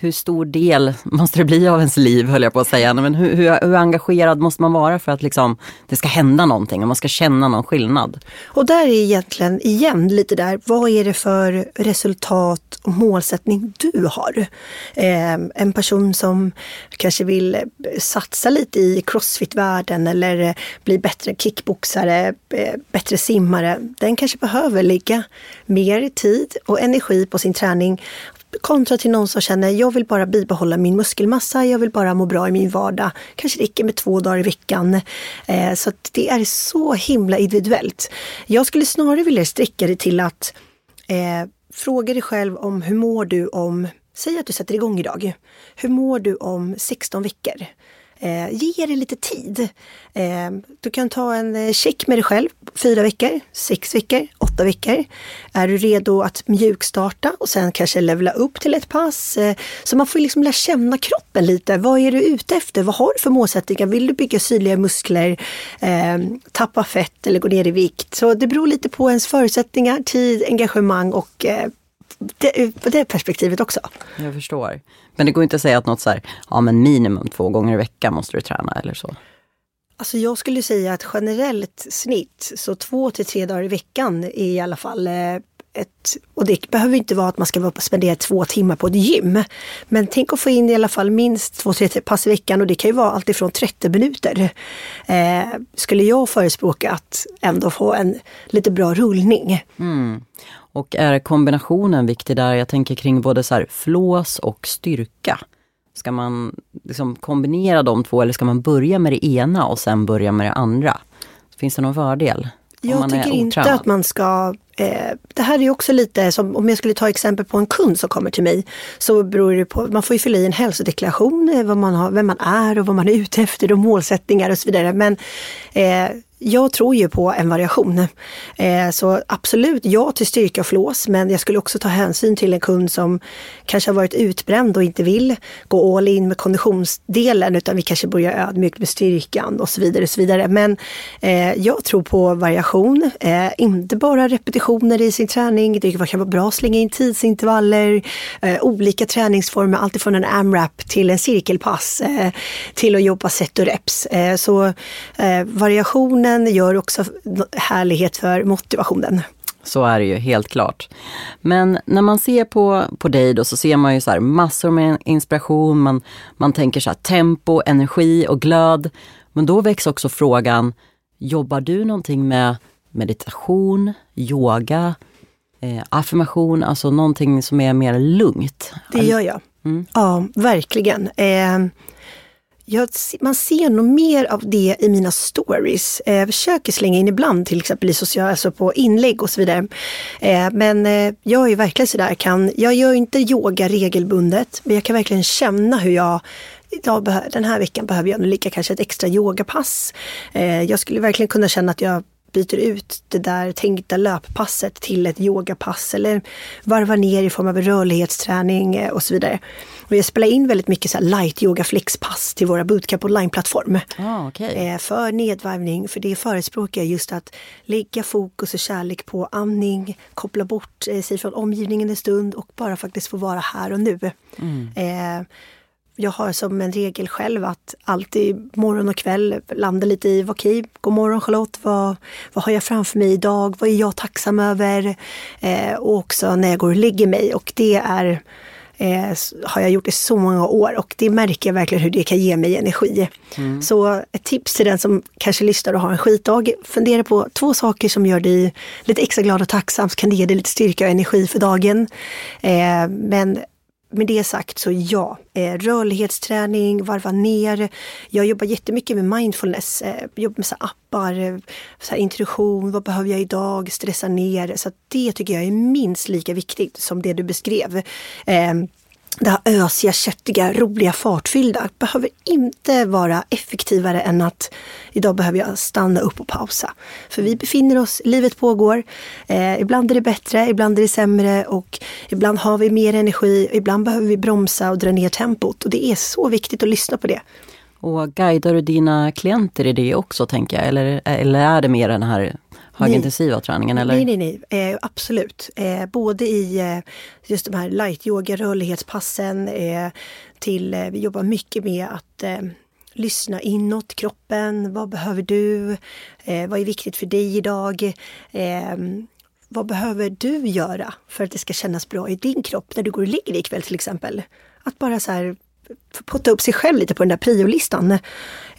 hur stor del måste det bli av ens liv, höll jag på att säga. Men hur, hur, hur, engagerad måste man vara för att liksom, det ska hända någonting och man ska känna någon skillnad? Och där är egentligen, igen lite där, vad är det för resultat och målsättning du har? Eh, en person som kanske vill satsa lite i crossfit-världen eller eh, bli bättre kickboxare, eh, bättre simmare, den kanske behöver lägga mer tid och energi på sin träning Kontra till någon som känner, jag vill bara bibehålla min muskelmassa, jag vill bara må bra i min vardag. Kanske räcker med två dagar i veckan. Eh, så det är så himla individuellt. Jag skulle snarare vilja sträcka det till att eh, fråga dig själv om hur mår du om, säg att du sätter igång idag. Hur mår du om 16 veckor? Eh, ge det lite tid. Eh, du kan ta en eh, check med dig själv. Fyra veckor, sex veckor, åtta veckor. Är du redo att mjukstarta och sen kanske levla upp till ett pass? Eh, så man får liksom lära känna kroppen lite. Vad är du ute efter? Vad har du för målsättningar? Vill du bygga synliga muskler, eh, tappa fett eller gå ner i vikt? Så det beror lite på ens förutsättningar, tid, engagemang och eh, det, det perspektivet också. Jag förstår. Men det går inte att säga att något så här, ja men minimum två gånger i veckan måste du träna eller så? Alltså jag skulle säga att generellt snitt, så två till tre dagar i veckan är i alla fall eh, ett, och det behöver inte vara att man ska spendera två timmar på ett gym. Men tänk att få in i alla fall minst två, tre pass i veckan och det kan ju vara alltifrån 30 minuter. Eh, skulle jag förespråka att ändå få en lite bra rullning. Mm. Och är kombinationen viktig där? Jag tänker kring både så här flås och styrka. Ska man liksom kombinera de två eller ska man börja med det ena och sen börja med det andra? Finns det någon fördel? Jag tycker inte att man ska Eh, det här är också lite som om jag skulle ta exempel på en kund som kommer till mig. Så beror det på, man får ju fylla i en hälsodeklaration, eh, vad man har, vem man är och vad man är ute efter och målsättningar och så vidare. Men eh, jag tror ju på en variation. Eh, så absolut ja till styrka och flås, men jag skulle också ta hänsyn till en kund som kanske har varit utbränd och inte vill gå all in med konditionsdelen, utan vi kanske börjar ödmjukt med styrkan och så vidare. Och så vidare. Men eh, jag tror på variation, eh, inte bara repetitioner i sin träning. Det kan vara bra att slänga in tidsintervaller, olika träningsformer, alltifrån en AMRAP till en cirkelpass, till att jobba set och reps. Så variationen men gör också härlighet för motivationen. Så är det ju helt klart. Men när man ser på, på dig då så ser man ju så här massor med inspiration, man, man tänker så här tempo, energi och glöd. Men då väcks också frågan, jobbar du någonting med meditation, yoga, eh, affirmation, alltså någonting som är mer lugnt? Det gör jag. Mm. Ja, verkligen. Eh, jag, man ser nog mer av det i mina stories. Eh, jag försöker slänga in ibland till exempel i social, alltså på inlägg och så vidare. Eh, men eh, jag är verkligen sådär, kan, jag gör inte yoga regelbundet, men jag kan verkligen känna hur jag Idag, den här veckan behöver jag nog lika kanske ett extra yogapass. Jag skulle verkligen kunna känna att jag byter ut det där tänkta löppasset till ett yogapass eller varvar ner i form av rörlighetsträning och så vidare. Och jag spelar in väldigt mycket så light yoga flexpass till våra bootcamp online-plattform. Ah, okay. Eh, för nedvarvning, för det förespråkar jag just att lägga fokus och kärlek på andning, koppla bort eh, sig från omgivningen en stund och bara faktiskt få vara här och nu. Mm. Eh, jag har som en regel själv att alltid morgon och kväll landa lite i, okej, okay, god morgon Charlotte, vad, vad har jag framför mig idag? Vad är jag tacksam över? Eh, och också när jag går och lägger mig och det är eh, har jag gjort i så många år och det märker jag verkligen hur det kan ge mig energi. Mm. Så ett tips till den som kanske lyssnar och har en skitdag, fundera på två saker som gör dig lite extra glad och tacksam, så kan det ge dig lite styrka och energi för dagen. Eh, men med det sagt så ja, eh, rörlighetsträning, varva ner. Jag jobbar jättemycket med mindfulness, eh, jobbar med så appar, eh, så introduktion, vad behöver jag idag, stressa ner. Så det tycker jag är minst lika viktigt som det du beskrev. Ehm, det här ösiga, köttiga, roliga, fartfyllda behöver inte vara effektivare än att idag behöver jag stanna upp och pausa. För vi befinner oss, livet pågår. Eh, ibland är det bättre, ibland är det sämre och ibland har vi mer energi. Ibland behöver vi bromsa och dra ner tempot och det är så viktigt att lyssna på det. Och guidar du dina klienter i det också tänker jag? Eller, eller är det mer den här högintensiva nej. träningen? Eller? Nej, nej, nej. Eh, absolut. Eh, både i eh, just de här light yoga rörlighetspassen eh, till, eh, vi jobbar mycket med att eh, lyssna inåt kroppen. Vad behöver du? vad är viktigt för dig idag? vad behöver du göra för att det ska kännas bra i din kropp när du går och ligger ikväll till exempel? Att bara så här putta upp sig själv lite på den där priolistan.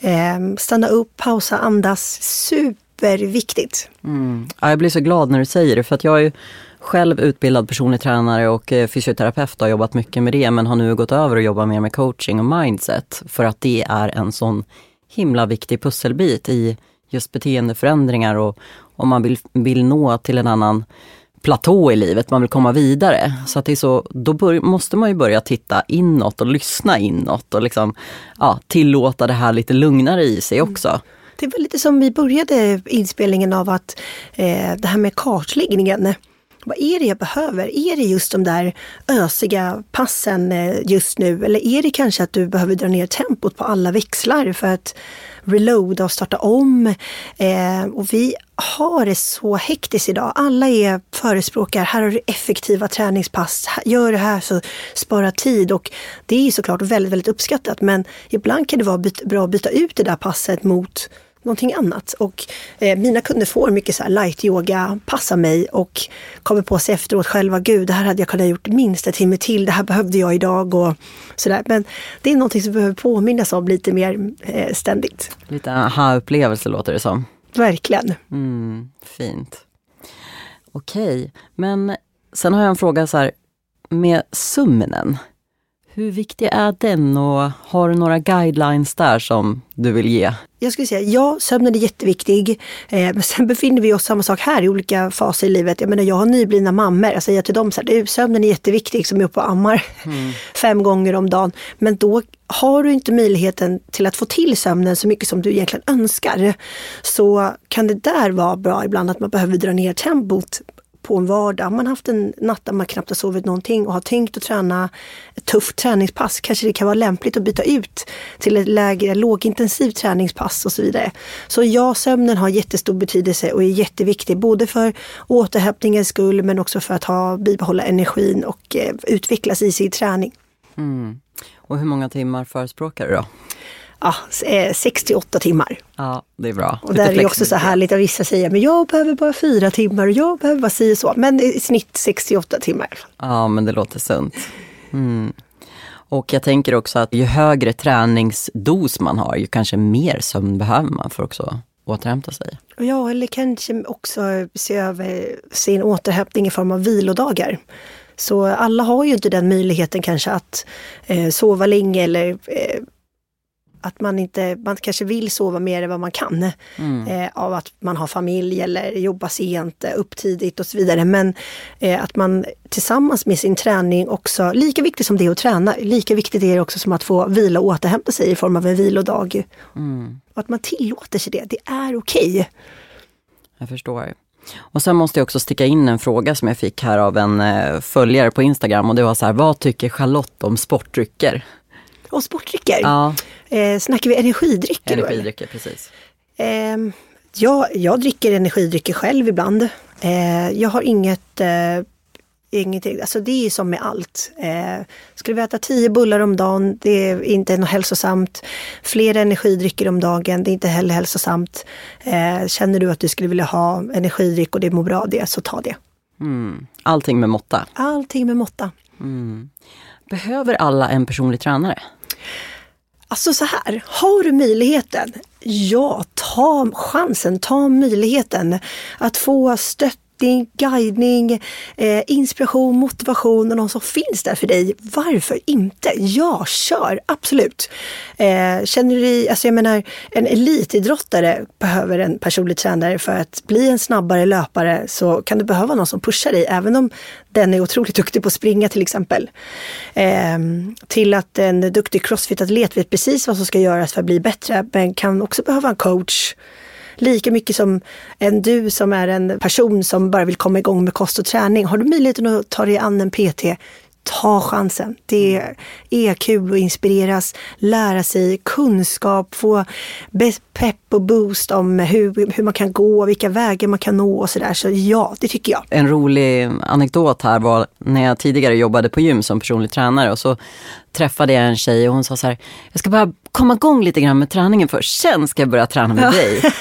Eh, stanna upp, pausa, andas. Super superviktigt. Mm. Ja, jag blir så glad när du säger det för att jag är själv utbildad personlig tränare och eh, fysioterapeut och har jobbat mycket med det men har nu gått över och jobbar mer med coaching och mindset för att det är en sån himla viktig pusselbit i just beteendeförändringar och om man vill, vill nå till en annan platå i livet, man vill komma vidare. Så att det är så, då bör, måste man ju börja titta inåt och lyssna inåt och liksom, ja, tillåta det här lite lugnare i sig också. Mm. Det var lite som vi började inspelningen av att eh, det här med kartläggningen. Vad är det jag behöver? Är det just de där ösiga passen eh, just nu? Eller är det kanske att du behöver dra ner tempot på alla växlar för att reloada och starta om? Eh, och vi har det så hektiskt idag. Alla är förespråkar, här har du effektiva träningspass, gör det här så spara tid. Och det är såklart väldigt, väldigt uppskattat men ibland kan det vara bra att byta ut det där passet mot någonting annat. Och eh, mina kunder får mycket så här light yoga, passar mig och kommer på sig efteråt själva, gud det här hade jag kunnat gjort minst en timme till, det här behövde jag idag och sådär. Men det är någonting som behöver påminnas om lite mer eh, ständigt. Lite aha-upplevelse låter det som. Verkligen. Mm, fint. Okej, men sen har jag en fråga så här med sömnen. Hur viktig är den och har du några guidelines där som du vill ge? Jag skulle säga ja, sömnen är jätteviktig. Eh, men sen befinner vi oss samma sak här i olika faser i livet. Jag menar jag har nyblivna mammor. Jag säger till dem så här, sömnen är jätteviktig som är uppe och ammar mm. fem gånger om dagen. Men då har du inte möjligheten till att få till sömnen så mycket som du egentligen önskar. Så kan det där vara bra ibland att man behöver dra ner tempot på en vardag. Man har haft en natt där man knappt har sovit någonting och har tänkt att träna ett tufft träningspass. Kanske det kan vara lämpligt att byta ut till ett lägre lågintensivt träningspass och så vidare. Så ja, sömnen har jättestor betydelse och är jätteviktig både för återhämtningens skull men också för att ha, bibehålla energin och eh, utvecklas i sin träning. Mm. Och hur många timmar förespråkar du då? Ja, 68 timmar. Ja, det är bra. Och där är det också så härligt att vissa säger, men jag behöver bara fyra timmar och jag behöver bara si och så. Men i snitt 68 timmar. Ja, men det låter sunt. Mm. Och jag tänker också att ju högre träningsdos man har, ju kanske mer sömn behöver man för också återhämta sig. Ja, eller kanske också se över sin återhämtning i form av vilodagar. Så alla har ju inte den möjligheten kanske att eh, sova länge eller eh, att man inte, man kanske vill sova mer än vad man kan. Mm. Eh, av att man har familj eller jobbar sent, eh, upp tidigt och så vidare. Men eh, att man tillsammans med sin träning också, lika viktigt som det är att träna, lika viktigt är det också som att få vila och återhämta sig i form av en vilodag. Mm. Och att man tillåter sig det, det är okej. Okay. Jag förstår. Och sen måste jag också sticka in en fråga som jag fick här av en eh, följare på Instagram och det var så här, vad tycker Charlotte om sportdrycker? Och sportdrycker? Ja. Eh, snackar vi energidrycker Energidrycker, då, precis. Eh, ja, jag dricker energidrycker själv ibland. Eh, jag har inget eh, ingenting. Alltså det är som med allt. Eh, skulle vi äta tio bullar om dagen, det är inte något hälsosamt. Fler energidrycker om dagen, det är inte heller hälsosamt. Eh, känner du att du skulle vilja ha energidryck och det mår bra av det, så ta det. Mm. Allting med måtta? Allting med måtta. Mm. Behöver alla en personlig tränare? Alltså så här, har du möjligheten, ja, ta chansen, ta möjligheten att få stött riktning, guidning, eh, inspiration, motivation och någon som finns där för dig. Varför inte? Ja, kör! Absolut! Eh, känner du dig, alltså jag menar, en elitidrottare behöver en personlig tränare för att bli en snabbare löpare så kan du behöva någon som pushar dig, även om den är otroligt duktig på att springa till exempel. Eh, till att en duktig crossfit-atlet vet precis vad som ska göras för att bli bättre, men kan också behöva en coach lika mycket som en du som är en person som bara vill komma igång med kost och träning. Har du möjligheten att ta dig an en PT, ta chansen. Det är kul att inspireras, lära sig kunskap, få pepp och boost om hur, hur man kan gå, vilka vägar man kan nå och sådär. Så ja, det tycker jag. En rolig anekdot här var när jag tidigare jobbade på gym som personlig tränare och så träffade jag en tjej och hon sa så här, jag ska bara komma igång lite grann med träningen först, sen ska jag börja träna med dig.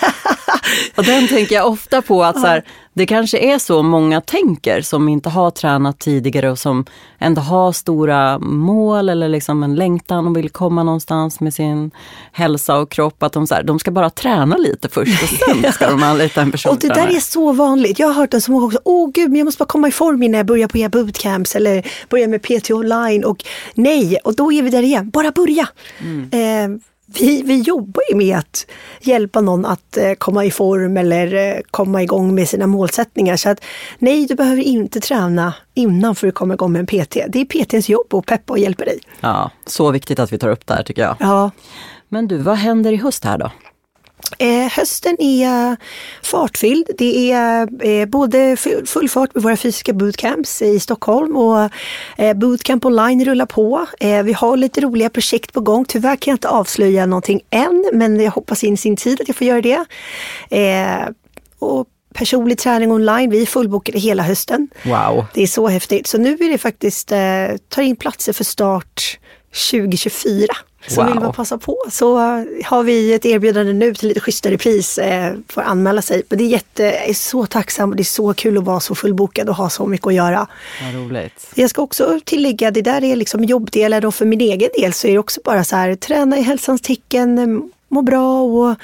och den tänker jag ofta på att så här, det kanske är så många tänker som inte har tränat tidigare och som ändå har stora mål eller liksom en längtan och vill komma någonstans med sin hälsa och kropp. Att de, så här, de ska bara träna lite först och sen ska de anlita en person. Och det där är så vanligt. Jag har hört den som också, åh gud, jag måste bara komma i form innan jag börjar på bootcamps eller börjar med PT online. Och nej, och då är vi där igen, bara börja. Mm. Eh, vi, vi jobbar ju med att hjälpa någon att eh, komma i form eller eh, komma igång med sina målsättningar. Så att nej, du behöver inte träna innan för att komma igång med en PT. Det är PTns jobb att peppa och hjälpa dig. Ja, så viktigt att vi tar upp det här tycker jag. Ja. Men du, vad händer i höst här då? Eh, hösten är fartfylld. Det är eh, både full fart med våra fysiska bootcamps i Stockholm och eh, bootcamp online rullar på. Eh, vi har lite roliga projekt på gång. Tyvärr kan jag inte avslöja någonting än, men jag hoppas in sin tid att jag får göra det. Eh, och personlig träning online. Vi är fullbokade hela hösten. Wow. Det är så häftigt. Så nu är det faktiskt, eh, tar in platser för start 2024. Så Wow. vill man passa på så har vi ett erbjudande nu till lite schysstare pris. Eh, får anmäla sig. Men det är, jätte, jag är så tacksam och det är så kul att vara så fullbokad och ha så mycket att göra. Vad roligt. Jag ska också tillägga, det där är liksom jobbdelen och för min egen del så är det också bara så här, träna i hälsans tecken, må bra och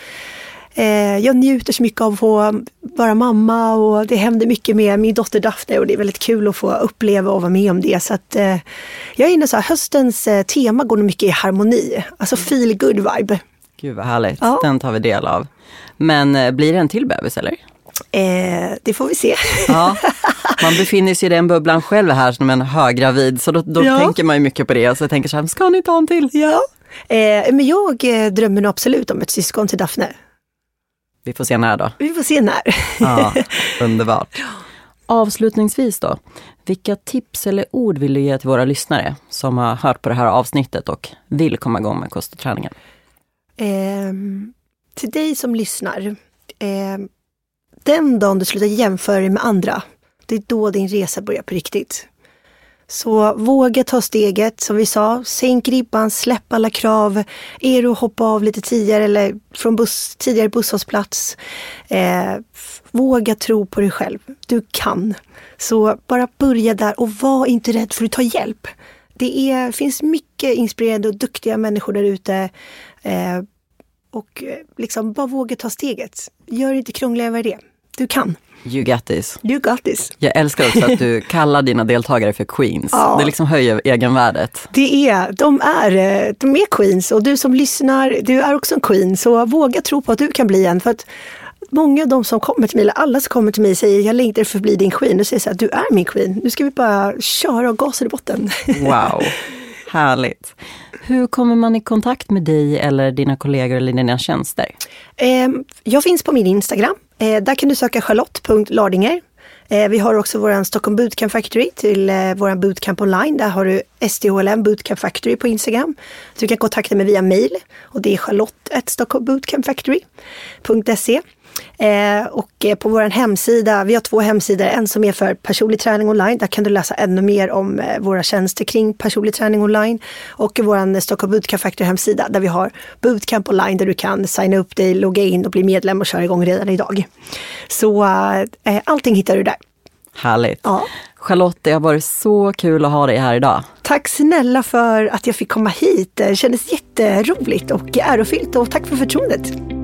eh, jag njuter så mycket av att få vara mamma och det händer mycket med min dotter Daphne och det är väldigt kul att få uppleva och vara med om det. Så att, eh, jag är inne så här, höstens eh, tema går nog mycket i harmoni, alltså feel good vibe. Gud vad härligt. Ja. Den tar vi del av. Men eh, blir det en till bebis eller? Eh, det får vi se. Ja, man befinner sig i den bubblan själv här som en höggravid, så då, då Ja. tänker man ju mycket på det. Så jag tänker så här, ska ni ta en till? ja. eh, men jag eh, drömmer nog absolut om ett syskon till Daphne. Vi får se när då. Vi får se när. Ja, underbart. Avslutningsvis då, vilka tips eller ord vill du ge till våra lyssnare som har hört på det här avsnittet och vill komma igång med kost och träningen? Ehm, till dig som lyssnar. ehm, den dagen du slutar jämföra dig med andra, det är då din resa börjar på riktigt. Så våga ta steget, som vi sa. Sänk ribban, släpp alla krav. Är du att hoppa av lite tidigare eller från buss, tidigare busshållplats. Eh, våga tro på dig själv. Du kan. Så bara börja där och var inte rädd för att ta hjälp. Det är, finns mycket inspirerande och duktiga människor där ute. Eh, och eh, liksom bara våga ta steget. Gör det inte krångligare än det. Du kan. You got this. You got this. Jag älskar också att du kallar dina deltagare för queens. Ja. Det liksom höjer egenvärdet. Det är, de är, eh, de är queens och du som lyssnar, du är också en queen. Så våga tro på att du kan bli en. För att många av de som kommer till mig, eller alla som kommer till mig säger jag längtar för att bli din queen. Och säger så här, du är min queen. Nu ska vi bara köra och gasa i botten. Wow, härligt. Hur kommer man i kontakt med dig eller dina kollegor eller dina tjänster? Eh, jag finns på min Instagram. Eh, där kan du söka charlotte.lardinger. Eh, vi har också vår Stockholm Bootcamp Factory till eh, vår Bootcamp online. Där har du STHLM Bootcamp Factory på Instagram. Så du kan kontakta mig via mail och det är charlotte.stockholmbootcampfactory.se. Eh, och eh, på vår hemsida, vi har två hemsidor, en som är för personlig träning online. Där kan du läsa ännu mer om eh, våra tjänster kring personlig träning online. Och vår Stockholm Bootcamp Factory hemsida där vi har Bootcamp online där du kan signa upp dig, logga in och bli medlem och köra igång redan idag. Så eh, allting hittar du där. Härligt. Ja. Charlotte, det har varit så kul att ha dig här idag. Tack snälla för att jag fick komma hit. Det kändes jätteroligt och ärofyllt och tack för förtroendet.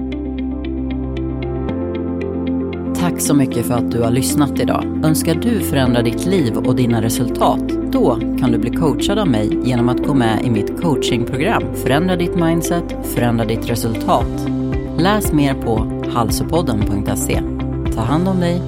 Tack så mycket för att du har lyssnat idag. Önskar du förändra ditt liv och dina resultat? Då kan du bli coachad av mig genom att gå med i mitt coachingprogram Förändra ditt mindset, förändra ditt resultat. Läs mer på halsopodden.se. Ta hand om dig